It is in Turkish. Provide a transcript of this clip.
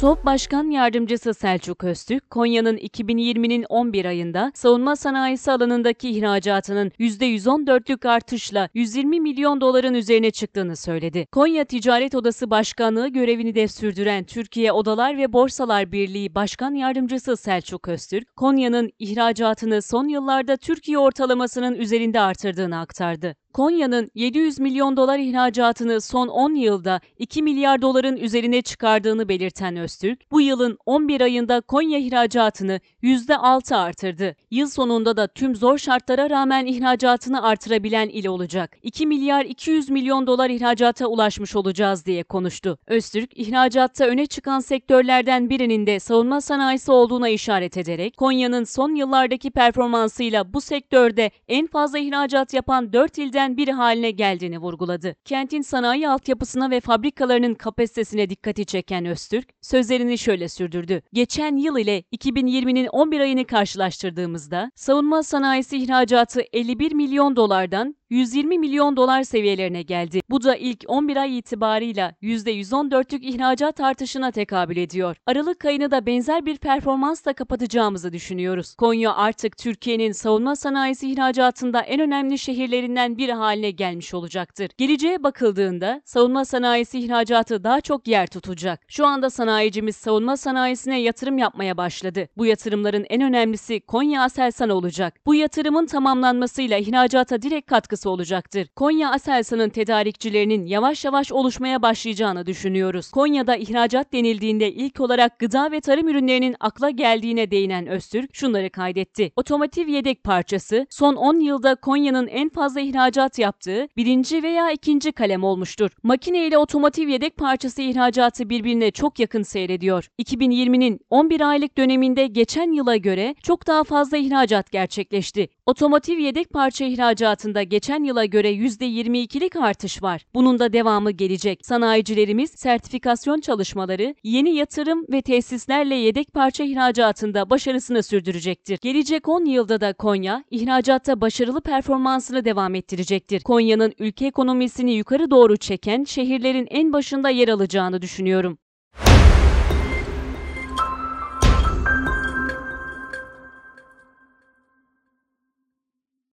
TOP Başkan Yardımcısı Selçuk Öztürk, Konya'nın 2020'nin 11 ayında savunma sanayisi alanındaki ihracatının %114'lük artışla 120 milyon doların üzerine çıktığını söyledi. Konya Ticaret Odası Başkanlığı görevini de sürdüren Türkiye Odalar ve Borsalar Birliği Başkan Yardımcısı Selçuk Öztürk, Konya'nın ihracatını son yıllarda Türkiye ortalamasının üzerinde artırdığını aktardı. Konya'nın 700 milyon dolar ihracatını son 10 yılda 2 milyar doların üzerine çıkardığını belirten Öztürk, bu yılın 11 ayında Konya ihracatını %6 artırdı. Yıl sonunda da tüm zor şartlara rağmen ihracatını artırabilen il olacak. 2 milyar 200 milyon dolar ihracata ulaşmış olacağız diye konuştu. Öztürk, ihracatta öne çıkan sektörlerden birinin de savunma sanayisi olduğuna işaret ederek, Konya'nın son yıllardaki performansıyla bu sektörde en fazla ihracat yapan 4 ilden biri haline geldiğini vurguladı. Kentin sanayi altyapısına ve fabrikalarının kapasitesine dikkati çeken Öztürk, sözlerini şöyle sürdürdü. Geçen yıl ile 2020'nin 11 ayını karşılaştırdığımızda savunma sanayisi ihracatı 51 milyon dolardan 120 milyon dolar seviyelerine geldi. Bu da ilk 11 ay itibarıyla %114'lük ihracat artışına tekabül ediyor. Aralık ayını da benzer bir performansla kapatacağımızı düşünüyoruz. Konya artık Türkiye'nin savunma sanayisi ihracatında en önemli şehirlerinden biri haline gelmiş olacaktır. Geleceğe bakıldığında savunma sanayisi ihracatı daha çok yer tutacak. Şu anda sanayicimiz savunma sanayisine yatırım yapmaya başladı. Bu yatırımların en önemlisi Konya Aselsan olacak. Bu yatırımın tamamlanmasıyla ihracata direkt katkı katkısı olacaktır. Konya Aselsan'ın tedarikçilerinin yavaş yavaş oluşmaya başlayacağını düşünüyoruz. Konya'da ihracat denildiğinde ilk olarak gıda ve tarım ürünlerinin akla geldiğine değinen Öztürk şunları kaydetti. Otomotiv yedek parçası son 10 yılda Konya'nın en fazla ihracat yaptığı birinci veya ikinci kalem olmuştur. Makine ile otomotiv yedek parçası ihracatı birbirine çok yakın seyrediyor. 2020'nin 11 aylık döneminde geçen yıla göre çok daha fazla ihracat gerçekleşti. Otomotiv yedek parça ihracatında geçen yıla göre %22'lik artış var. Bunun da devamı gelecek. Sanayicilerimiz sertifikasyon çalışmaları, yeni yatırım ve tesislerle yedek parça ihracatında başarısını sürdürecektir. Gelecek 10 yılda da Konya, ihracatta başarılı performansını devam ettirecektir. Konya'nın ülke ekonomisini yukarı doğru çeken şehirlerin en başında yer alacağını düşünüyorum.